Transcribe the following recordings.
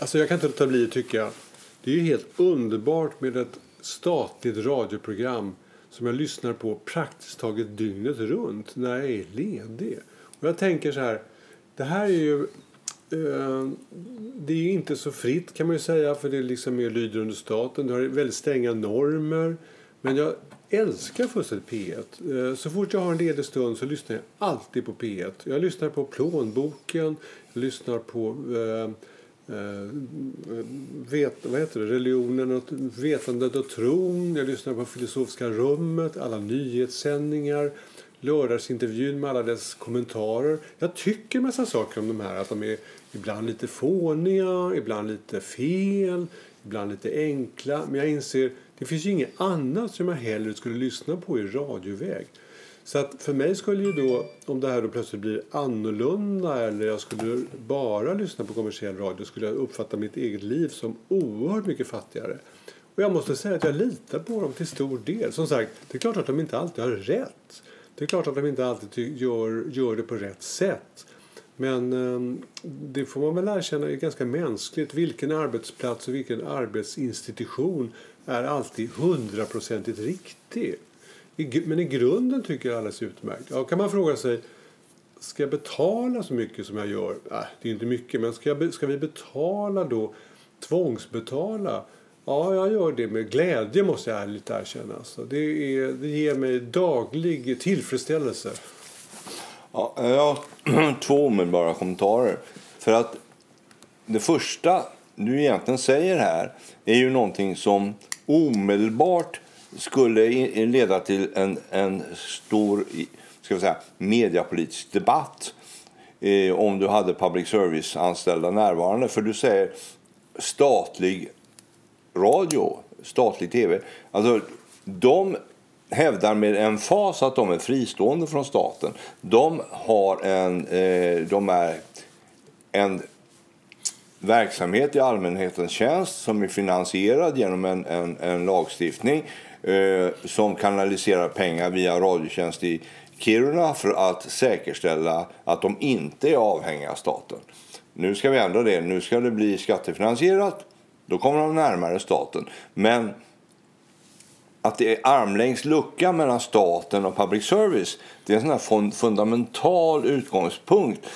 Alltså jag kan inte låta bli att tycka det är ju helt underbart med ett statligt radioprogram som jag lyssnar på praktiskt taget dygnet runt när jag är ledig. Och jag tänker så här, det här är ju eh, det är ju inte så fritt kan man ju säga för det liksom är lyder under staten. Det har väldigt stränga normer. Men jag älskar fullständigt P1. Eh, så fort jag har en ledig stund så lyssnar jag alltid på P1. Jag lyssnar på Plånboken, jag lyssnar på eh, eh, vet, vad heter det? religionen och vetandet och tron. Jag lyssnar på Filosofiska rummet, alla nyhetssändningar, lördagsintervjun med alla dess kommentarer. Jag tycker massa saker om de här, att de är ibland lite fåniga, ibland lite fel, ibland lite enkla. Men jag inser det finns ju inget annat som jag hellre skulle lyssna på i radioväg. Så att för mig skulle ju då, om det här då plötsligt blir annorlunda eller jag skulle bara lyssna på kommersiell radio skulle jag uppfatta mitt eget liv som oerhört mycket fattigare. Och jag måste säga att jag litar på dem till stor del. Som sagt, det är klart att de inte alltid har rätt. Det är klart att de inte alltid gör, gör det på rätt sätt. Men ehm, det får man väl erkänna är ganska mänskligt. Vilken arbetsplats och vilken arbetsinstitution är alltid hundraprocentigt riktig? Men i grunden tycker jag det är alldeles utmärkt. Ja, kan man fråga sig, ska jag betala så mycket som jag gör? Äh, det är inte mycket, men ska, jag, ska vi betala då, tvångsbetala? Ja, jag gör det med glädje måste jag ärligt erkänna. Alltså, det, är, det ger mig daglig tillfredsställelse. Ja, jag har två omedelbara kommentarer. För att det första du egentligen säger här är ju någonting som omedelbart skulle leda till en, en stor ska vi säga, mediapolitisk debatt eh, om du hade public service-anställda närvarande. För du säger statlig radio, statlig tv. Alltså, de hävdar med en fas att de är fristående från staten. De, har en, eh, de är en verksamhet i allmänhetens tjänst som är finansierad genom en, en, en lagstiftning eh, Eh, som kanaliserar pengar via Radiotjänst i Kiruna för att säkerställa att de inte är avhängiga staten. Nu ska vi ändra det. Nu ska det bli skattefinansierat. Då kommer de närmare staten. Men att det är armlängds lucka mellan staten och public service det är en sån fundamental utgångspunkt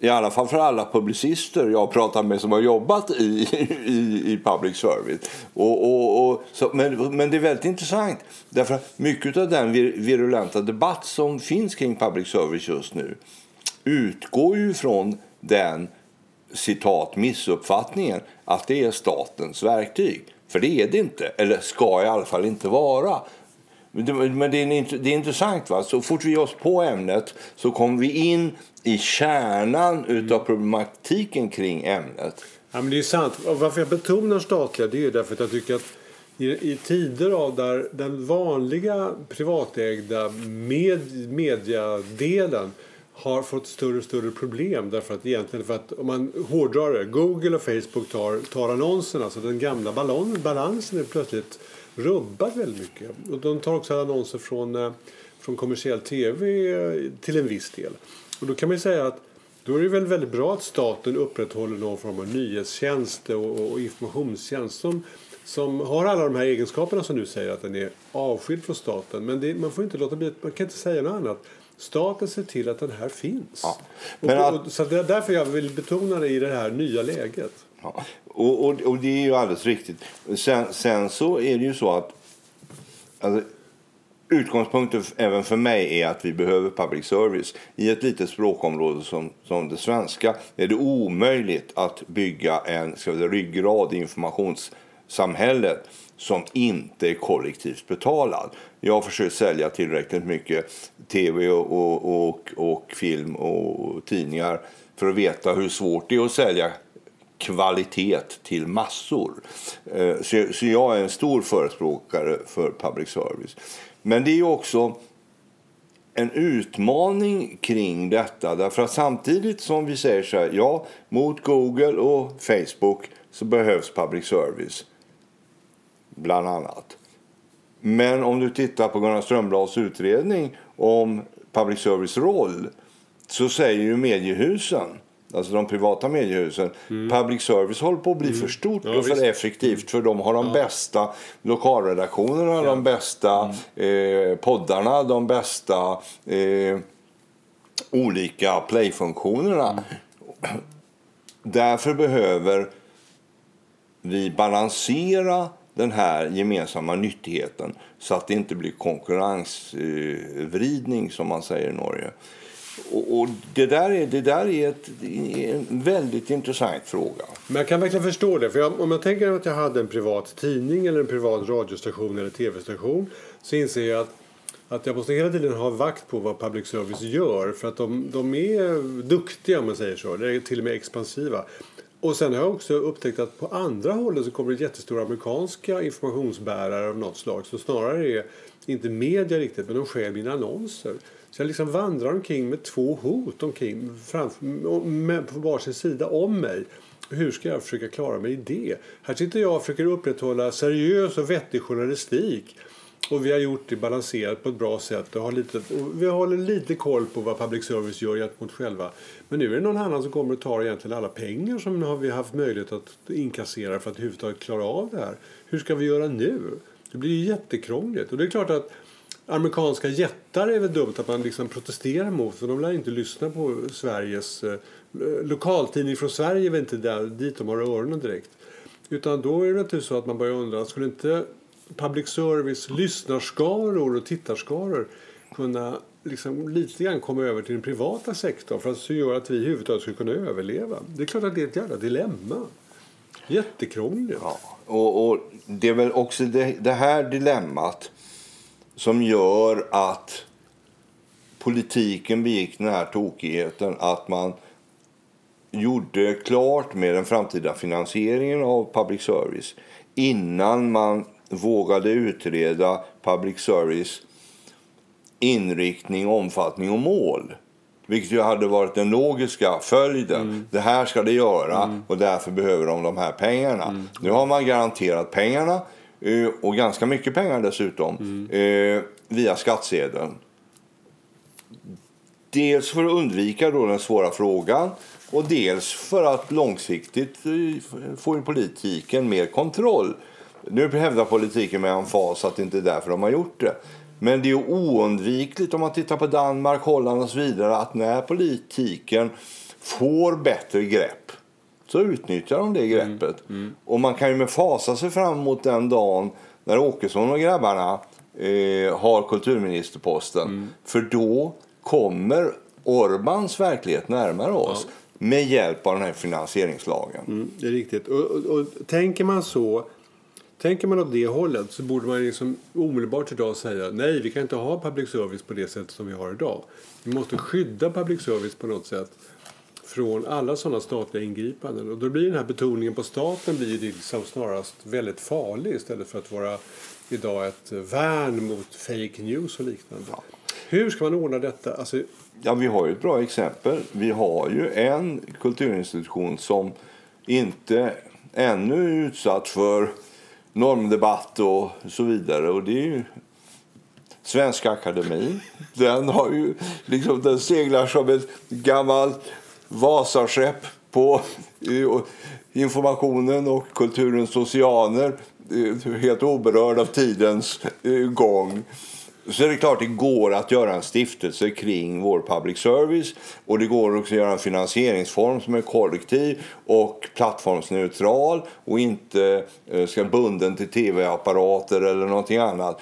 i alla fall för alla publicister jag pratat med som har jobbat i, i, i public service. Och, och, och så, men, men det är väldigt intressant. Därför att mycket av den vir, virulenta debatt som finns kring public service just nu utgår ju från den citat missuppfattningen att det är statens verktyg. För det är det inte, eller ska i alla fall inte vara. Men det är, det är intressant. Va? Så fort vi ger oss på ämnet så kommer vi in i kärnan mm. av problematiken kring ämnet. Ja, men det är sant. Varför jag betonar statliga det är därför att jag tycker att i, i tider av där den vanliga privatägda med, mediadelen har fått större och större problem därför att egentligen för att om man hårdrar det, Google och Facebook tar, tar annonserna så den gamla ballon, balansen är plötsligt rubbat väldigt mycket. Och de tar också annonser från, eh, från kommersiell tv eh, till en viss del. Och då kan man säga att då är det väl väldigt bra att staten upprätthåller någon form av nyhetstjänst och, och informationstjänst som, som har alla de här egenskaperna som du säger att den är avskild från staten. Men det, man får inte låta bli, man kan inte säga något annat. Staten ser till att den här finns. Ja. Men och, och, så därför jag vill betona det i det här nya läget. Ja. Och, och, och, det är ju alldeles riktigt. Sen, sen så är det ju så att alltså, utgångspunkten även för mig är att vi behöver public service. I ett litet språkområde som, som det svenska är det omöjligt att bygga en ska säga, ryggrad i informationssamhället som inte är kollektivt betalad. Jag har försökt sälja tillräckligt mycket tv och, och, och, och film och tidningar för att veta hur svårt det är att sälja kvalitet till massor. Eh, så jag är en stor förespråkare för public service. Men det är också en utmaning kring detta. Därför att samtidigt som vi säger så här, ja, mot Google och Facebook så behövs public service. Bland annat. Men om du tittar på Gunnar Strömblads utredning om public service roll så säger ju mediehusen alltså de privata mediehusen. Public service håller på att bli för stort Mm. Ja, och för visst. effektivt för de har de bästa lokalredaktionerna, de bästa Mm. eh, poddarna, de bästa eh, olika playfunktionerna. Mm. Därför behöver vi balansera den här gemensamma nyttigheten så att det inte blir konkurrensvridning som man säger i Norge. Och, och det där är, det där är, ett, en väldigt intressant fråga. Men jag kan verkligen förstå det. För jag, om jag tänker att jag hade en privat tidning eller en privat radiostation eller tv-station så inser jag att, att jag måste hela tiden ha vakt på vad public service gör. För att de, de är duktiga om man säger så. Eller till och med expansiva. Och sen har jag också upptäckt att på andra hållet så kommer det jättestora amerikanska informationsbärare av något slag som snarare är inte media riktigt men de stjäl mina annonser. Så jag liksom vandrar omkring med två hot omkring framför, med, på varsin sida om mig. Hur ska jag försöka klara mig i det? Här sitter jag och försöker upprätthålla seriös och vettig journalistik. Och vi har gjort det balanserat på ett bra sätt. Och har lite, och vi håller lite koll på vad public service gör gentemot själva. Men nu är det någon annan som kommer och tar egentligen alla pengar som har vi haft möjlighet att inkassera för att överhuvudtaget klara av det här. Hur ska vi göra nu? Det blir ju jättekrångligt. Och det är klart att amerikanska jättar är väl dumt att man liksom protesterar mot. För de lär inte lyssna på Sveriges... Eh, lokaltidning från Sverige är väl inte där, dit de har öronen direkt. Utan då är det naturligtvis så att man börjar undra, skulle inte public service lyssnarskaror och tittarskaror kunna liksom lite grann komma över till den privata sektorn för att så gör att vi överhuvudtaget ska kunna överleva? Det är klart att det är ett jävla dilemma. Jättekrångligt. Ja, och, och det är väl också det, det här dilemmat som gör att politiken begick den här tokigheten att man gjorde klart med den framtida finansieringen av public service innan man vågade utreda public service inriktning, omfattning och mål. Vilket ju hade varit den logiska följden. Det här ska det göra och därför behöver de de här pengarna. Nu har man garanterat pengarna Eh, och ganska mycket pengar dessutom eh, via skattsedeln. Dels för att undvika då den svåra frågan och dels för att långsiktigt eh, få i politiken mer kontroll. Nu hävdar politiken med emfas att det inte är därför de har gjort det. Men det är oundvikligt om man tittar på Danmark, Holland och så vidare att när politiken får bättre grepp så utnyttjar de det greppet. Och man kan ju med fasa sig fram emot den dagen när Åkesson och grabbarna eh, har kulturministerposten. För då kommer Orbans verklighet närmare oss med hjälp av den här finansieringslagen. Mm, det är riktigt. Och, och, och tänker man så, tänker man åt det hållet så borde man liksom omedelbart idag säga nej, vi kan inte ha public service på det sätt som vi har idag. Vi måste skydda public service på något sätt från alla sådana statliga ingripanden. Och då blir den här betoningen på staten blir liksom snarast väldigt farlig istället för att vara idag ett värn mot fake news och liknande. Hur ska man ordna detta? Alltså, Ja, vi har ju ett bra exempel. Vi har ju en kulturinstitution som inte ännu är utsatt för normdebatt och så vidare. Och det är ju Svenska Akademin. Den, har ju, liksom, den seglar som ett gammalt Vasaskepp på informationen och kulturens oceaner. Eh, helt oberörd av tidens eh, gång. Så är det klart det går att göra en stiftelse kring vår public service och det går också att göra en finansieringsform som är kollektiv och plattformsneutral och inte eh, ska bunden till tv-apparater eller någonting annat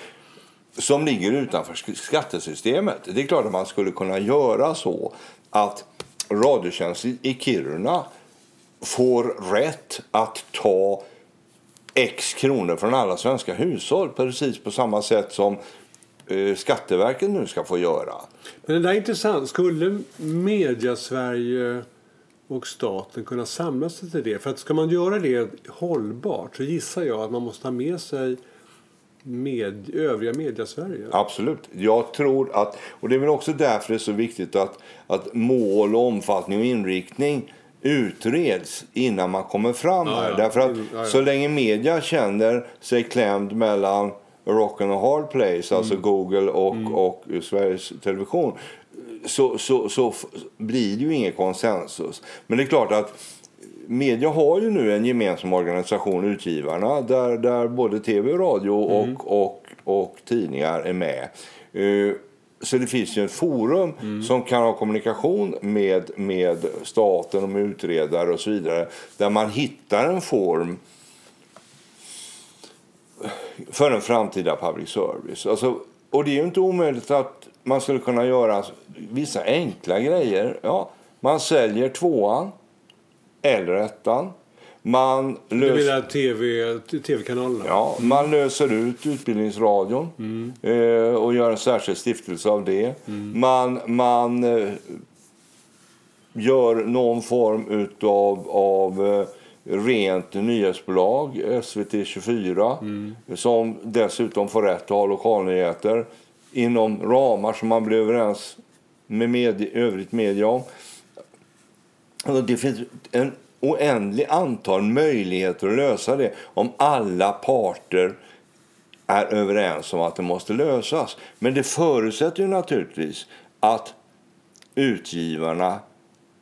som ligger utanför skattesystemet. Det är klart att man skulle kunna göra så att Radiotjänst i Kiruna får rätt att ta x kronor från alla svenska hushåll precis på samma sätt som eh, Skatteverket nu ska få göra. Men det där är intressant. Skulle media-Sverige och staten kunna samla sig till det? För att ska man göra det hållbart så gissar jag att man måste ha med sig med övriga media-Sverige. Absolut. Jag tror att, och det är väl också därför det är så viktigt att, att mål, och omfattning och inriktning utreds innan man kommer fram Ja, här. ja. Därför att Mm, ja, så länge media känner sig klämd mellan rock and hard place, alltså Mm. Google och, och Sveriges Television, så, så, så blir det ju ingen konsensus. Men det är klart att media har ju nu en gemensam organisation, Utgivarna, där, där både tv och radio och, och, och tidningar är med. Eh, Så det finns ju ett forum som kan ha kommunikation med, med staten och med utredare och så vidare. Där man hittar en form för en framtida public service. Alltså, och det är ju inte omöjligt att man skulle kunna göra vissa enkla grejer. Ja, man säljer tvåan eller ettan. Man löser... TV, tv-kanalerna? Ja, man löser ut Utbildningsradion eh, och gör en särskild stiftelse av det. Man, man eh, gör någon form utav, av eh, rent nyhetsbolag, SVT 24 som dessutom får rätt att ha lokalnyheter inom ramar som man blir överens med medie, övrigt media om. Alltså, det finns en oändlig antal möjligheter att lösa det om alla parter är överens om att det måste lösas. Men det förutsätter ju naturligtvis att utgivarna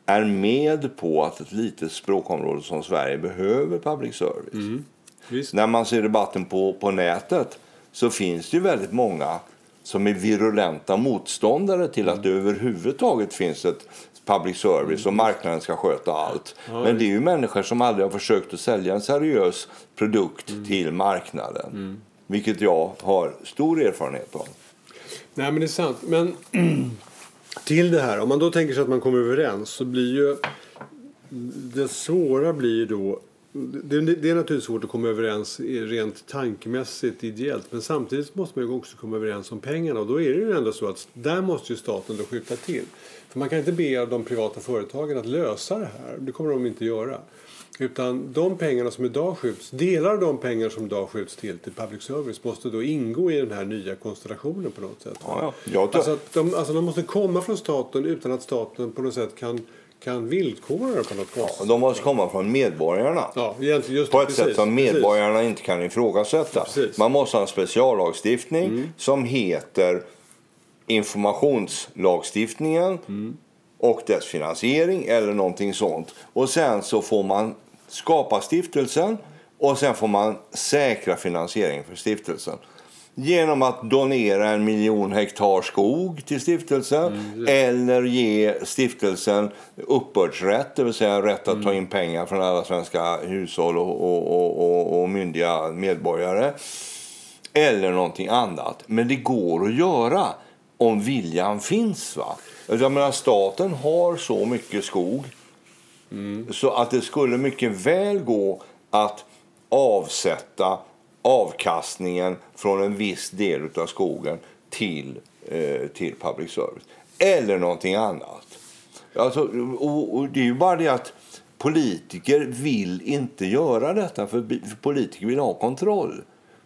är med på att ett litet språkområde som Sverige behöver public service. Visst. När man ser debatten på, på nätet så finns det ju väldigt många som är virulenta motståndare till att det överhuvudtaget finns ett public service och marknaden ska sköta allt. Men det är ju människor som aldrig har försökt att sälja en seriös produkt till marknaden. Vilket jag har stor erfarenhet av. Nej, men det är sant. Men till det här, om man då tänker sig att man kommer överens så blir ju det svåra blir ju då det, det är naturligtvis svårt att komma överens rent tankemässigt, ideellt. Men samtidigt måste man ju också komma överens om pengarna. Och då är det ju ändå så att där måste ju staten då skjuta till. För man kan inte be de privata företagen att lösa det här. Det kommer de inte göra. Utan de pengarna som idag skjuts, delar av de pengar som idag skjuts till till public service måste då ingå i den här nya konstellationen på något sätt. Ja, ja. Alltså, de, alltså de måste komma från staten utan att staten på något sätt kan, kan villkora det på något konstigt Och de måste komma från medborgarna. Ja, just På ett precis, sätt som precis. medborgarna inte kan ifrågasätta. Precis. Mm. Man måste ha en speciallagstiftning som heter informationslagstiftningen Mm. och dess finansiering eller någonting sånt. Och sen så får man skapa stiftelsen och sen får man säkra finansieringen för stiftelsen. Genom att donera en miljon hektar skog till stiftelsen Mm, eller ge stiftelsen uppbördsrätt, det vill säga rätt att ta Mm. in pengar från alla svenska hushåll och, och, och, och, myndiga medborgare. Eller någonting annat. Men det går att göra om viljan finns. Va? Jag menar, staten har så mycket skog så att det skulle mycket väl gå att avsätta avkastningen från en viss del av skogen till, eh, till public service. Eller någonting annat. Alltså, och, och det är ju bara det att politiker vill inte göra detta för, politiker vill ha kontroll.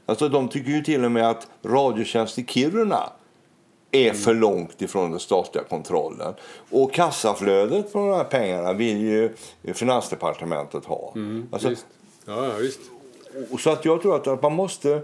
Alltså, de tycker ju till och med att Radiotjänst i Kiruna är för långt ifrån den statliga kontrollen. Och kassaflödet på de här pengarna vill ju Finansdepartementet ha. Alltså, Visst. Ja, ja, visst. Så att jag tror att, man måste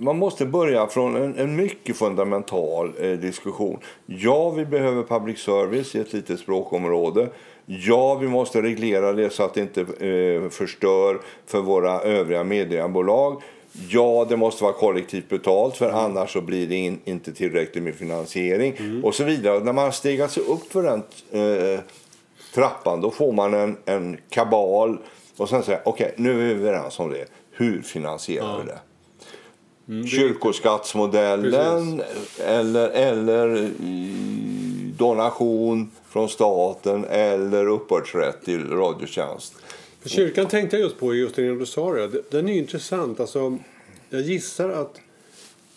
man måste börja från en, en mycket fundamental eh, diskussion. Ja, vi behöver public service i ett litet språkområde. Ja, vi måste reglera det så att det inte eh, förstör för våra övriga mediebolag. Ja, det måste vara kollektivt betalt för annars så blir det in, inte tillräckligt med finansiering och så vidare. När man har stegat sig upp för den eh, trappan då får man en, en kabal och sen säger okej, nu är vi överens om det. Hur finansierar vi det? Kyrkoskattsmodellen eller, eller donation från staten eller uppbördsrätt till Radiotjänst. För kyrkan tänkte jag just på just när du sa det. Den är intressant. Alltså, jag gissar att,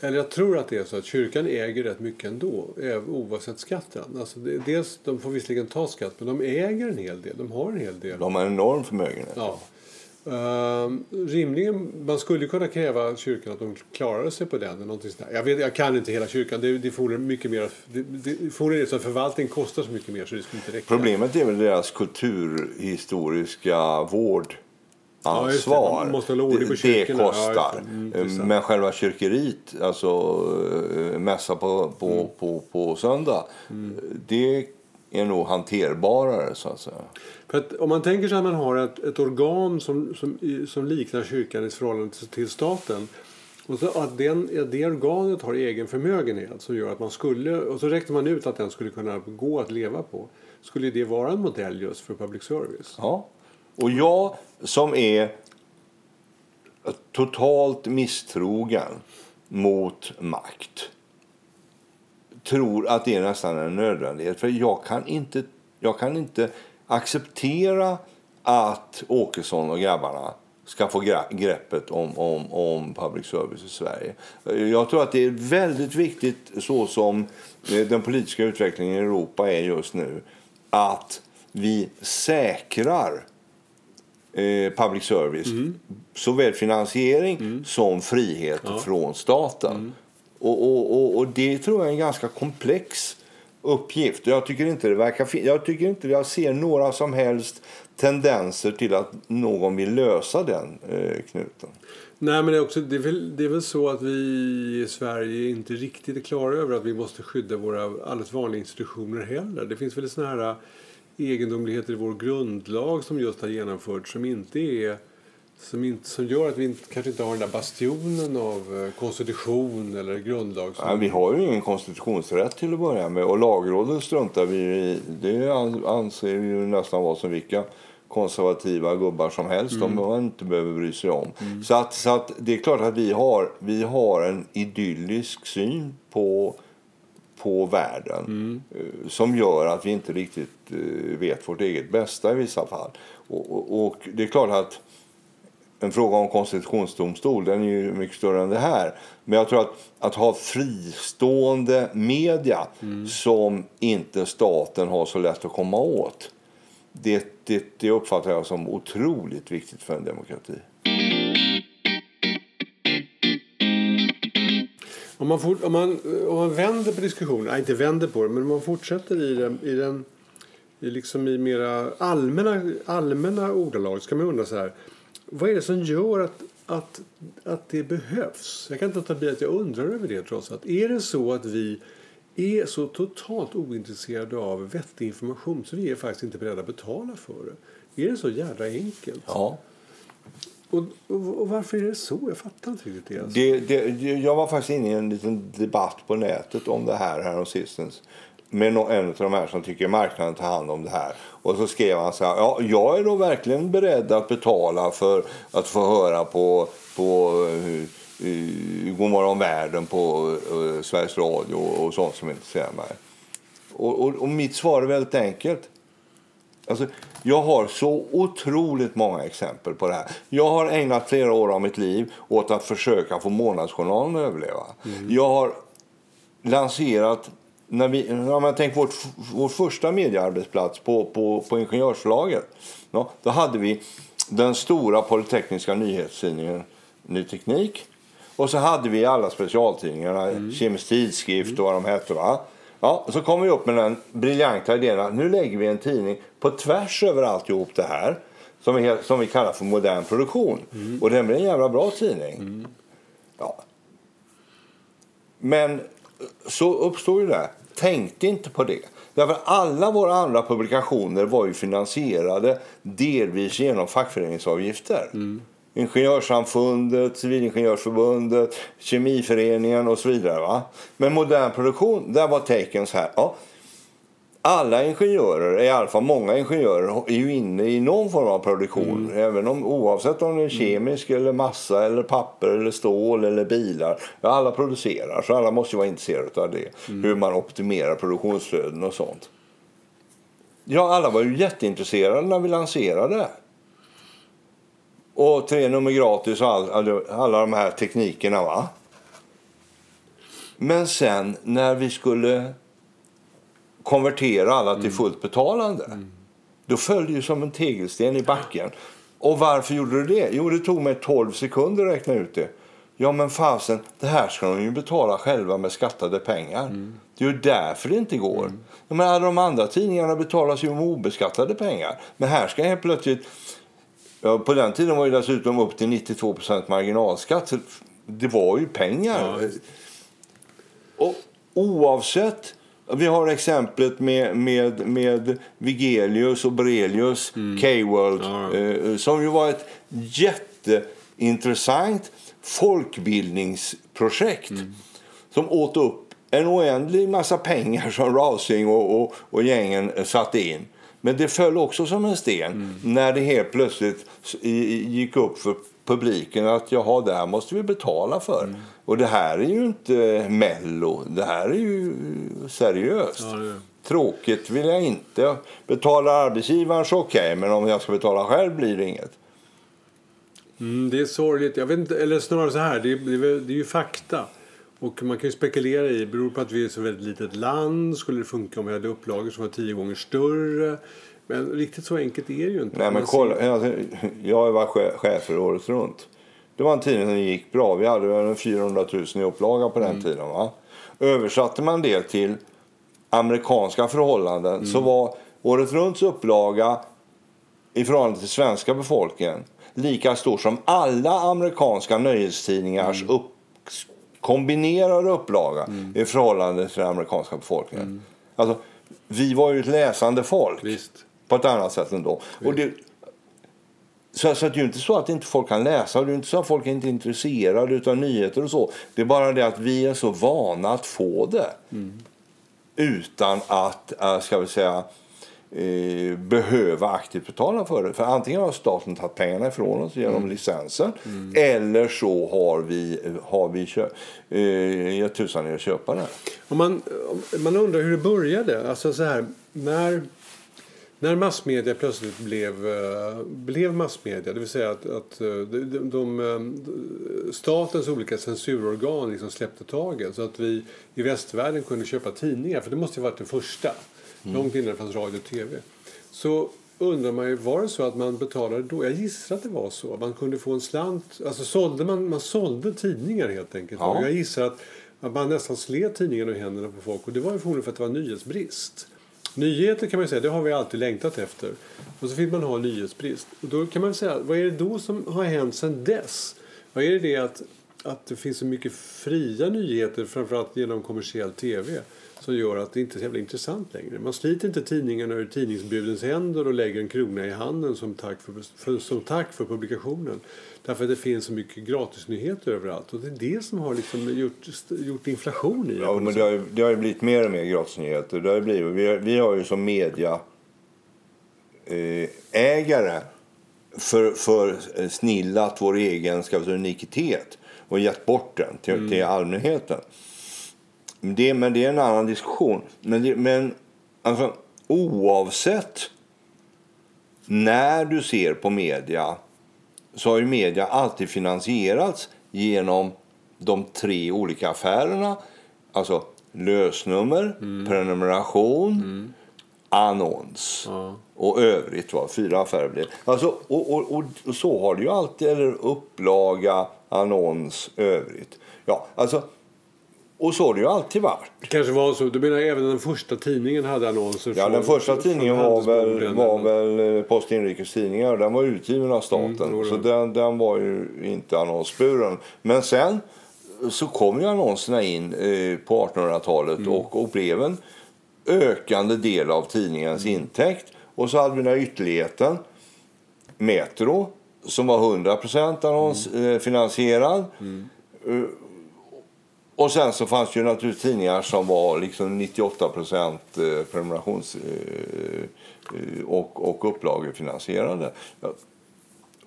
eller jag tror att det är så att kyrkan äger rätt mycket ändå, oavsett skatten. Alltså det, dels, de får visserligen ta skatt, men de äger en hel del. De har en hel del. De har en enorm förmögenhet. Ja. Ehm, rimligen, man skulle kunna kräva kyrkan att de klarade sig på den. Eller någonting sånt där. Jag, vet, jag kan inte hela kyrkan. Det, det fordrar mycket mer. Det, det fordrar så att förvaltning kostar så mycket mer så det skulle inte räcka. Problemet är väl deras kulturhistoriska vård. Ansvar. Det. Ja, just det. kostar. Mm, det är sant. Men själva kyrkeriet, alltså eh, mässa på, på, Mm. på, på söndag, det är nog hanterbarare så att säga. För att om man tänker sig att man har ett, ett organ som, som, som liknar kyrkan i förhållande till, staten. Och så att den, det organet har egen förmögenhet som gör att man skulle, och så räknar man ut att den skulle kunna gå att leva på. Skulle det vara en modell just för public service? Ja. Och jag som är totalt misstrogen mot makt tror att det är nästan en nödvändighet. För jag kan inte, jag kan inte acceptera att Åkesson och grabbarna ska få greppet om, om, om public service i Sverige. Jag tror att det är väldigt viktigt, så som eh, den politiska utvecklingen i Europa är just nu, att vi säkrar eh, public service. Såväl finansiering som frihet från staten. Och, och, och, och det tror jag är en ganska komplex uppgift. Jag tycker inte det verkar jag tycker inte jag ser några som helst tendenser till att någon vill lösa den eh, knuten. Nej, men det är, också, det, är väl, det är väl så att vi i Sverige inte riktigt är klara över att vi måste skydda våra alldeles vanliga institutioner heller. Det finns väl såna här egendomligheter i vår grundlag som just har genomförts som inte är som, inte, som gör att vi inte, kanske inte har den där bastionen av eh, konstitution eller grundlag. Som, Nej, vi har ju ingen konstitutionsrätt till att börja med och lagrådet struntar vi i. Det an- anser vi ju nästan vara som vilka konservativa gubbar som helst de man inte behöver bry sig om. Så, att, så att det är klart att vi har, vi har en idyllisk syn på på världen mm. som gör att vi inte riktigt eh, vet vårt eget bästa i vissa fall. Och, och, och det är klart att en fråga om konstitutionsdomstol den är ju mycket större än det här. Men jag tror att, att ha fristående media som inte staten har så lätt att komma åt det, det, det uppfattar jag som otroligt viktigt för en demokrati. Om man, fort, om, man, om man vänder på diskussionen, nej inte vänder på den, men om man fortsätter i den, i den i, liksom i mera allmänna, allmänna ordalag kan man undra så här. Vad är det som gör att, att, att det behövs? Jag kan inte låta bli att jag undrar över det trots allt. Är det så att vi är så totalt ointresserade av vettig information så vi är faktiskt inte beredda att betala för det? Är det så jävla enkelt? Ja. Och, och, och varför är det så? Jag fattar inte riktigt det. Alltså. Det, det, jag var faktiskt inne i en liten debatt på nätet om det här häromsistens med en av de här som tycker marknaden tar hand om det här. Och så skrev han så här, ja, jag är då verkligen beredd att betala för att få höra på, på eh, eh, uh, uh, Godmorgon världen på uh, Sveriges Radio och sånt som intresserar mig. Och, och, och mitt svar är väldigt enkelt. Alltså, jag har så otroligt många exempel på det här. Jag har ägnat flera år av mitt liv åt att försöka få Månadsjournalen att överleva. Jag har lanserat, när vi, om jag tänker vårt, vår första mediearbetsplats på, på, på Ingenjörslaget. Ja, då hade vi den stora polytekniska nyhetstidningen Ny Teknik. Och så hade vi alla specialtidningarna, Kemisk Tidskrift och vad de hette. Va? Ja, så kom vi upp med den briljanta idén att nu lägger vi en tidning på tvärs över alltihop det här. Som vi, som vi kallar för modern produktion. Och den blir en jävla bra tidning. Ja. Men eh, så uppstod ju det. Tänkte inte på det. Därför alla våra andra publikationer var ju finansierade delvis genom fackföreningsavgifter. Ingenjörssamfundet, Civilingenjörsförbundet, Kemiföreningen och så vidare. Va? Men modern produktion, där var taken så här. Ja, alla ingenjörer, i alla fall många ingenjörer, är ju inne i någon form av produktion. Även om, oavsett om det är kemisk, eller massa, eller papper, eller stål eller bilar. Alla producerar, så alla måste ju vara intresserade av det. Hur man optimerar produktionsflöden och sånt. Ja, alla var ju jätteintresserade när vi lanserade. Och tre nummer gratis och all, all, alla de här teknikerna. va? Men sen när vi skulle konvertera alla till fullt betalande. Då föll det ju som en tegelsten i backen. Och varför gjorde det det? Jo, det tog mig 12 sekunder att räkna ut det. Ja, men fasen, det här ska de ju betala själva med skattade pengar. Det är ju därför det inte går. Ja, men alla de andra tidningarna betalas ju med obeskattade pengar. Men här ska helt plötsligt Ja, på den tiden var det dessutom upp till 92% marginalskatt. Så det var ju pengar. Ja. Och oavsett... Vi har exemplet med, med, med Vigelius och Borelius, K-World, Mm. Ja, eh, som ju var ett jätteintressant folkbildningsprojekt Mm. som åt upp en oändlig massa pengar som Rousing och, och, och gängen satte in. Men det föll också som en sten Mm. när det helt plötsligt gick upp för publiken att jaha, det här måste vi betala för. Mm. Och det här är ju inte Mello, det här är ju seriöst. Ja, det- Tråkigt vill jag inte. Betalar arbetsgivaren så okej, men om jag ska betala själv blir det inget. Mm, det är sorgligt. Jag vet inte, eller snarare så här, det är, är, det är ju fakta. Och man kan ju spekulera i, beror på att vi är ett så väldigt litet land, skulle det funka om vi hade upplagor som var tio gånger större? Men riktigt så enkelt är det ju inte. Nej, men kolla, alltså, jag har varit chef för året runt. Det var en tidning som gick bra. Vi hade väl 400 000 i upplaga på den Mm. tiden. Va? Översatte man det till amerikanska förhållanden Mm. så var året runts upplaga i förhållande till svenska befolkningen lika stor som alla amerikanska nöjestidningars Mm. upp, kombinerade upplaga i förhållande till den amerikanska befolkningen. Alltså, vi var ju ett läsande folk Mm. Visst. på ett annat sätt ändå. Och det, så, så det är ju inte så att inte folk kan läsa och det är inte så att folk är inte är intresserade av nyheter och så. Det är bara det att vi är så vana att få det. Utan att, äh, ska vi säga, eh, behöva aktivt betala för det. För antingen har staten tagit pengarna ifrån oss genom licensen eller så har vi, har vi kö, eh, gett tusan i att köpa det. Om man, om man undrar hur det började. Alltså så här, när, när massmedia plötsligt blev, eh, blev massmedia, det vill säga att, att eh, de, de, de, statens olika censurorgan liksom släppte taget så att vi i västvärlden kunde köpa tidningar, för det måste ju varit det första, långt innan det fanns radio och tv. Så undrar man ju, var det så att man betalade då? Jag gissar att det var så. Man kunde få en slant, alltså sålde man, man sålde tidningar helt enkelt. Ja. Jag gissar att att man nästan slet tidningarna ur händerna på folk. Och det var ju förmodligen för att det var nyhetsbrist. Nyheter kan man säga, det har vi alltid längtat efter. Och så fick man ha nyhetsbrist. Och då kan man säga, vad är det då som har hänt sedan dess? Vad är det det att, att det finns så mycket fria nyheter, framförallt genom kommersiell tv, som gör att det inte är så jävla intressant längre. Man sliter inte tidningarna ur tidningsbudens händer och lägger en krona i handen som tack för, för, som tack för publikationen. Därför att det finns så mycket gratisnyheter överallt. Och det är det som har liksom gjort, gjort inflation i det. Ja, men det, har ju, det har blivit mer och mer gratisnyheter. Det har blivit, vi, har, vi har ju som media eh, ägare för, för eh, snillat vår egen ska säga, unikitet och gett bort den till, till allmänheten. Det, men det är en annan diskussion. Men, det, men alltså, oavsett när du ser på media så har ju media alltid finansierats genom de tre olika affärerna. Alltså lösnummer, prenumeration, annons Ja. och övrigt. Va? Fyra affärer blir alltså, och, och, och, och så har det ju alltid. Eller upplaga, annons, övrigt. Ja, alltså, och så har det ju alltid varit. Det kanske var så. Du menar även den första tidningen hade annonser? Ja, den första tidningen var väl, var väl eh, Post Inrikes Tidningar. Den var utgiven av staten. Mm, så den, den var ju inte annonsburen. Men sen så kom ju annonserna in eh, på 1800-talet Mm. och, och blev en ökande del av tidningens Mm. intäkt. Och så hade vi den här ytterligheten, Metro, som var 100 annonsfinansierad. Eh, och sen så fanns det ju naturligtvis tidningar som var liksom 98 eh, prenumerations eh, eh, och, och upplagefinansierade.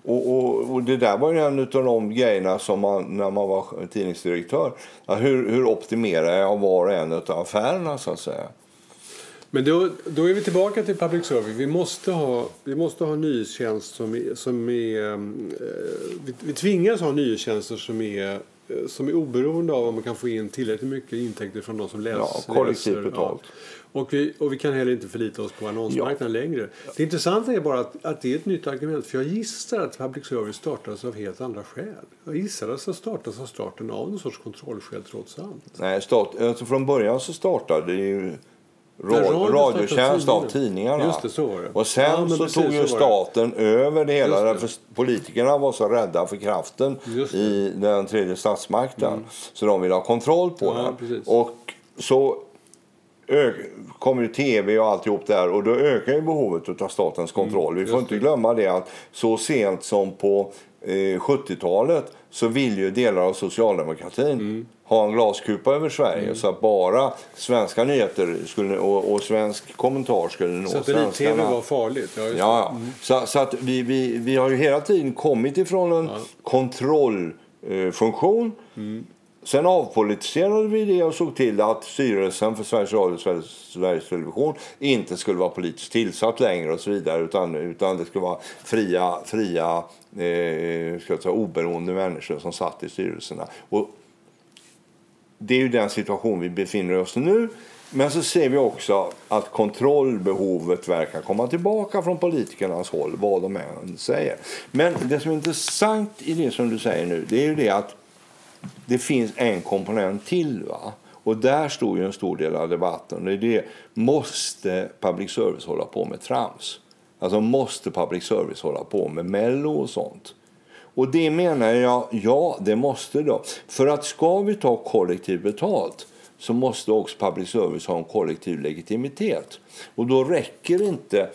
Och, och, och det där var ju en av de grejerna som man, när man var tidningsdirektör. Hur, hur optimerar jag var och en av affärerna så att säga? Men då, då är vi tillbaka till public service. Vi måste ha, vi måste ha nyhetstjänst som är... Som är eh, vi, vi tvingas ha nyhetstjänster som är, som är oberoende av om man kan få in tillräckligt mycket intäkter från de som läser. Ja, kollektivt betalt. Och, vi, och vi kan heller inte förlita oss på annonsmarknaden längre. Det intressanta är bara att, att det är ett nytt argument. För jag gissar att public service startades av helt andra skäl. Jag gissar att det startades av starten av någon sorts kontrollskäl trots allt. Nej, stat, alltså från början så startade det ju När ra- radion radiotjänst av tidningarna. Just det, så var det. Och sen Ja, så precis, tog ju staten över det hela. Det. Därför politikerna var så rädda för kraften. Mm. i den tredje statsmakten. Så de ville ha kontroll på Ja, den. precis. Och så kommer ju tv och alltihop där och då ökar ju behovet av statens kontroll. Vi får Mm, inte glömma det att så sent som på eh, 70-talet så vill ju delar av socialdemokratin Mm. ha en glaskupa över Sverige så att bara svenska nyheter skulle, och, och svensk kommentar skulle nå svenskarna. var farligt. Ja. Ja, ja. Så, så att vi, vi, vi har ju hela tiden kommit ifrån en kontrollfunktion. Sen avpolitiserade vi det och såg till att styrelsen för Sveriges Radio och Sveriges, Sveriges Television inte skulle vara politiskt tillsatt längre och så vidare utan, utan det skulle vara fria, fria eh, ska jag säga, oberoende människor som satt i styrelserna. Och det är ju den situation vi befinner oss i nu. Men så ser vi också att kontrollbehovet verkar komma tillbaka från politikernas håll, vad de än säger. Men det som är intressant i det som du säger nu, det är ju det att det finns en komponent till. Va? Och där står ju en stor del av debatten. Det är det, måste public service hålla på med trams? Alltså måste public service hålla på med mello och sånt? Och det menar jag, ja det måste då. För att ska vi ta kollektivt betalt så måste också public service ha en kollektiv legitimitet. Och då räcker inte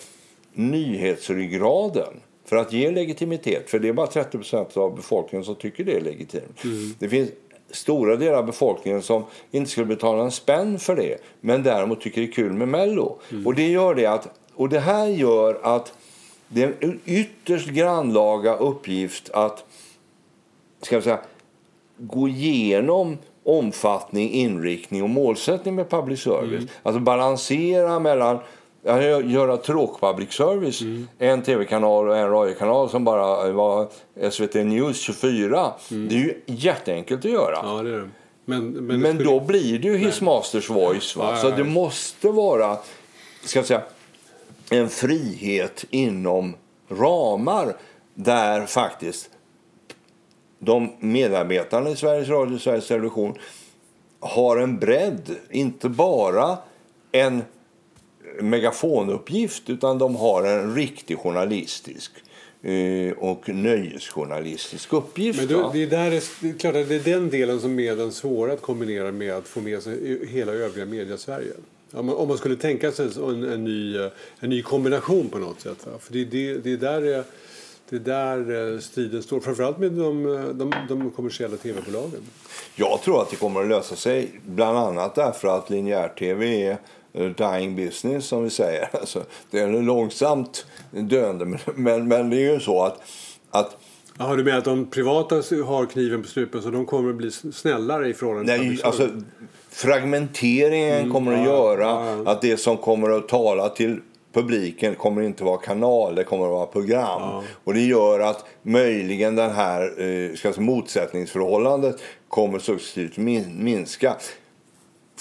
nyhetsryggraden för att ge legitimitet. För det är bara 30% av befolkningen som tycker det är legitimt. Det finns stora delar av befolkningen som inte skulle betala en spänn för det men däremot tycker det är kul med Mello. Och det gör det att och det här gör att det är en ytterst grannlaga uppgift att ska jag säga, gå igenom omfattning, inriktning och målsättning med public service. Alltså balansera mellan göra tråk public service, en tv-kanal och en radiokanal som bara var SVT News 24. Det är ju jätteenkelt att göra. Ja, det är det. Men, men, Men skulle- då blir det ju His Masters Voice. Va? Ja, ja, Så det måste vara ska jag säga, en frihet inom ramar där faktiskt de medarbetarna i Sveriges Radio och Sveriges Television har en bredd. Inte bara en megafonuppgift utan de har en riktig journalistisk eh, och nöjesjournalistisk uppgift. Men då, det, är där är, det är klart att det är den delen som är den svåra att kombinera med att få med sig hela övriga media-Sverige. Om man, om man skulle tänka sig en, en, ny, en ny kombination på något sätt. För det, det, det är där det är där eh, striden står. Framförallt med de, de, de kommersiella tv-bolagen. Jag tror att det kommer att lösa sig bland annat därför att linjär-tv är dying business som vi säger. Alltså, det är långsamt döende men, men, men det är ju så att, att Jaha, du menar att de privata har kniven på strupen så de kommer att bli snällare i förhållande till nej, alltså, fragmenteringen kommer att Mm, ja, göra ja, ja. att det som kommer att tala till publiken kommer inte vara kanal, det kommer att vara program. Och det gör att möjligen den här eh, motsättningsförhållandet kommer successivt min- minska.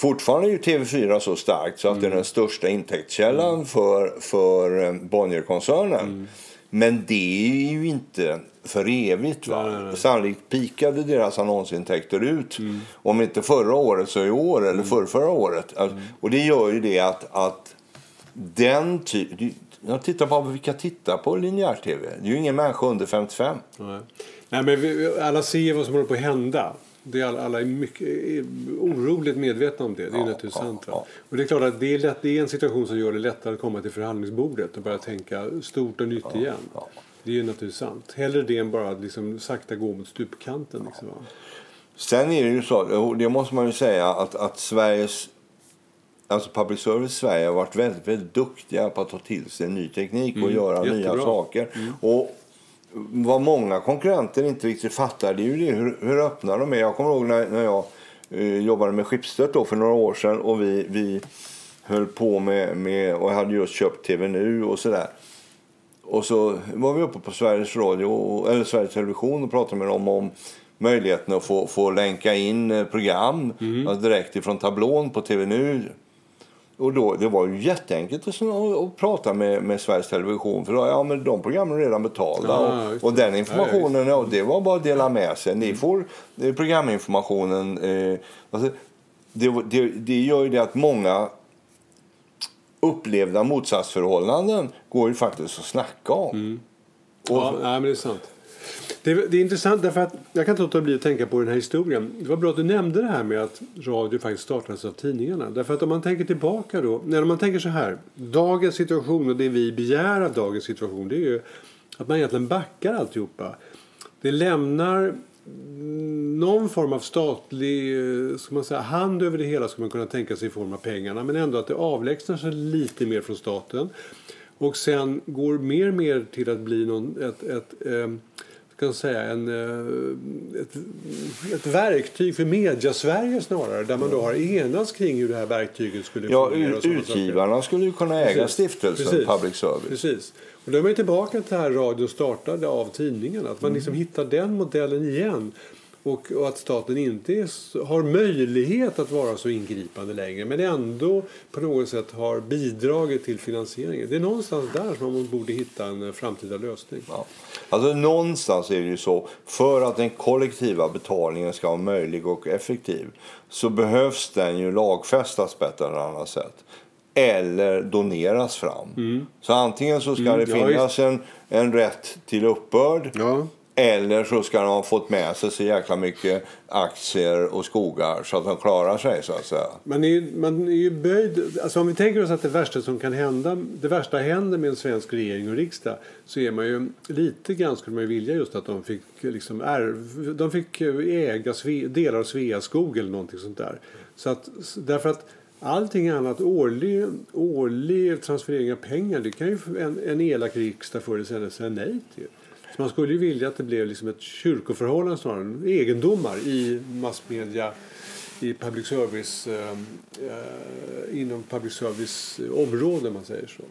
Fortfarande är ju TV4 så starkt så att det är den största intäktskällan för, för eh, Bonnierkoncernen. Men det är ju inte för evigt. Va? Nej, nej, nej. Sannolikt pikade deras annonsintäkter ut. Om inte förra året så i år eller för förra året. Alltså, Och det gör ju det att, att den typ... Jag tittar på vilka tittar på linjär-tv. Det är ju ingen människa under 55. Nej. Nej, men vi, alla ser vad som håller på att hända. Det är alla, alla är mycket är oroligt medvetna om det. Det är Ja, naturligtvis ja, sant. Ja. Och det är klart att det är, lätt, det är en situation som gör det lättare att komma till förhandlingsbordet och börja tänka stort och nytt igen. Det är naturligtvis sant. Hellre det än bara att liksom sakta gå mot stupkanten. Liksom? Sen är det ju så, det måste man ju säga, att, att Sveriges Alltså public service i Sverige har varit väldigt, väldigt duktiga på att ta till sig ny teknik och göra nya jättebra. saker. Och vad många konkurrenter inte riktigt fattar det är ju det, hur, hur öppna de är. Jag kommer ihåg när, när jag eh, jobbade med Schibsted då för några år sedan och vi, vi höll på med, med och hade just köpt TV Nu och sådär. Och så var vi uppe på Sveriges Radio eller Sveriges Television och pratade med dem om möjligheten att få, få länka in eh, program alltså direkt ifrån tablån på TV Nu. Och då, det var ju jätteenkelt att, att, prata med, med Sveriges Television för då, ja, men de programmen är redan betalda Ja, och, och den informationen, ja, det var bara att dela med sig. Mm. Ni får eh, programinformationen. Eh, alltså, det, det, det gör ju det att många upplevda motsatsförhållanden går ju faktiskt att snacka om. Och, Ja, nej, men det är sant. Det är, det är intressant därför att jag kan inte låta bli att tänka på den här historien. Det var bra att du nämnde det här med att radio faktiskt startades av tidningarna. Därför att om man tänker tillbaka då, när man tänker så här. Dagens situation och det vi begär av dagens situation det är ju att man egentligen backar alltihopa. Det lämnar någon form av statlig eh, ska man säga, hand över det hela skulle man kunna tänka sig i form av pengarna men ändå att det avlägsnar sig lite mer från staten och sen går mer och mer till att bli någon, ett, ett, ett jag säga, en, eh, ett, ett verktyg för mediasverige snarare där man då har enats kring hur det här verktyget skulle ja, fungera. sådana saker. utgivarna skulle ju kunna äga Precis. stiftelsen Precis. public service. Precis. Och då är man tillbaka till här radio startade av tidningarna. Att man liksom hittar den modellen igen. Och, och att staten inte är, har möjlighet att vara så ingripande längre men ändå på något sätt har bidragit till finansieringen. Det är någonstans där som man borde hitta en eh, framtida lösning. Ja. Alltså någonstans är det ju så, för att den kollektiva betalningen ska vara möjlig och effektiv så behövs den ju lagfästas ett eller annat sätt. Eller doneras fram. Så antingen så ska Mm, det ja, finnas en, en rätt till uppbörd Ja eller så ska de ha fått med sig så jäkla mycket aktier och skogar så att de klarar sig så att säga. Man är, ju- man är ju böjd, alltså om vi tänker oss att det värsta som kan hända, det värsta händer med en svensk regering och riksdag så är man ju lite grann skulle man ju vilja just att de fick liksom ärv, de fick äga Sve, delar av Sveaskog eller någonting sånt där. Så att, därför att allting annat, årlig, årlig transferering av pengar, det kan ju en, en elak riksdag förr eller senare säga nej till. Så man skulle ju vilja att det blev liksom ett kyrkoförhållande snarare än egendomar i massmedia i public service eh, eh, inom public service område om man säger så.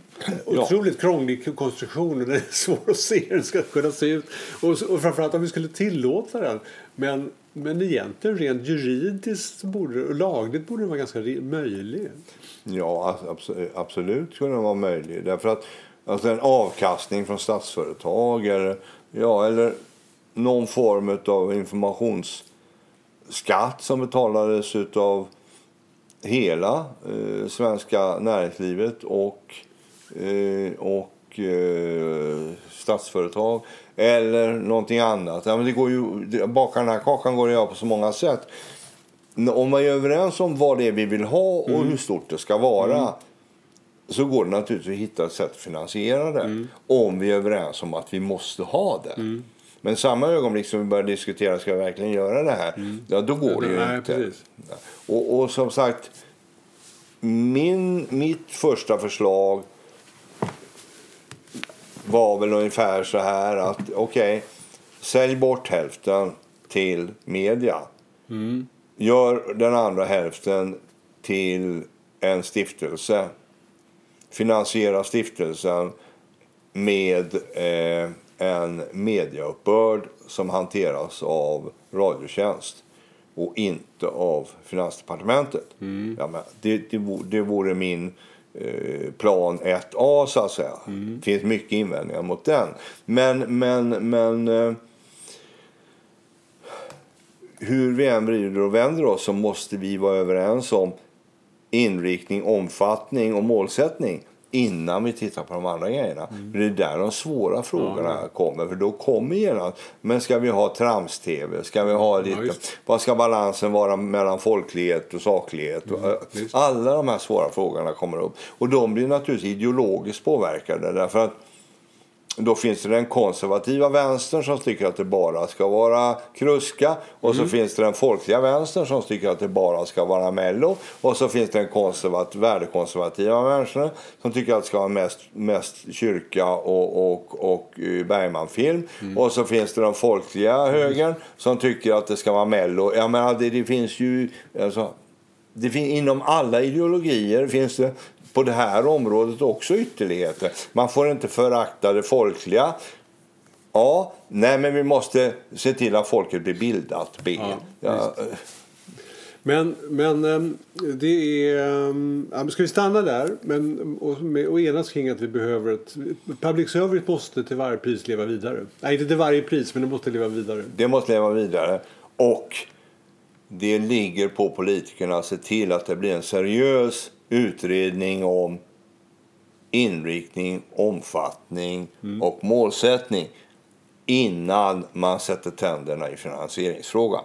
Ja. Otroligt krånglig konstruktion och det är svårt att se hur den ska kunna se ut. Och, och framförallt om vi skulle tillåta den. Men, men egentligen rent juridiskt borde, och lagligt borde den vara ganska möjlig. Ja, abs- absolut skulle den vara möjlig. Därför att alltså en avkastning från statsföretag eller, ja, eller någon form av informationsskatt som betalades av hela eh, svenska näringslivet och, eh, och eh, statsföretag eller någonting annat. Ja, men det går ju, baka den här kakan går att göra på så många sätt. Om man är överens om vad det är vi vill ha och hur stort det ska vara så går det naturligtvis att hitta ett sätt att finansiera det. Om vi är överens om att vi måste ha det. Men samma ögonblick som vi börjar diskutera ska vi verkligen göra det här, ja, då går det ju Nej, inte. Och, och som sagt, min, mitt första förslag var väl ungefär så här att okej, sälj bort hälften till media. Gör den andra hälften till en stiftelse. Finansiera stiftelsen med eh, en mediauppbörd som hanteras av Radiotjänst och inte av Finansdepartementet. Ja, men det, det, vore, det vore min eh, plan 1A, så att säga. Det finns mycket invändningar mot den. Men, men, men eh, hur vi än vrider och vänder oss så måste vi vara överens om inriktning, omfattning och målsättning innan vi tittar på de andra grejerna. För Det är där de svåra frågorna kommer. För då kommer genast, men ska vi ha trams-tv? Ska vi ha lite, just. vad ska balansen vara mellan folklighet och saklighet? Visst. Alla de här svåra frågorna kommer upp. Och de blir naturligtvis ideologiskt påverkade. Därför att då finns det den konservativa vänstern som tycker att det bara ska vara kruska. Och så finns det den folkliga vänstern som tycker att det bara ska vara mello. Och så finns det den konservat- värdekonservativa vänstern som tycker att det ska vara mest, mest kyrka och, och, och eh, Bergman-film. Och så finns det den folkliga högern som tycker att det ska vara mello. Jag menar, det, det finns ju... Alltså, det fin- inom alla ideologier finns det på det här området också ytterligheter. Man får inte förakta det folkliga. Ja, nej men vi måste se till att folket blir bildat. B. Ja, Ja, Men, men ehm, det är... ehm, Ja, ska vi stanna där? Men, och, med, och enas kring att vi behöver ett... Public service måste till varje pris leva vidare. Nej, inte till varje pris, men det måste leva vidare. det måste leva vidare. Och det ligger på politikerna att se till att det blir en seriös utredning om inriktning, omfattning och målsättning innan man sätter tänderna i finansieringsfrågan.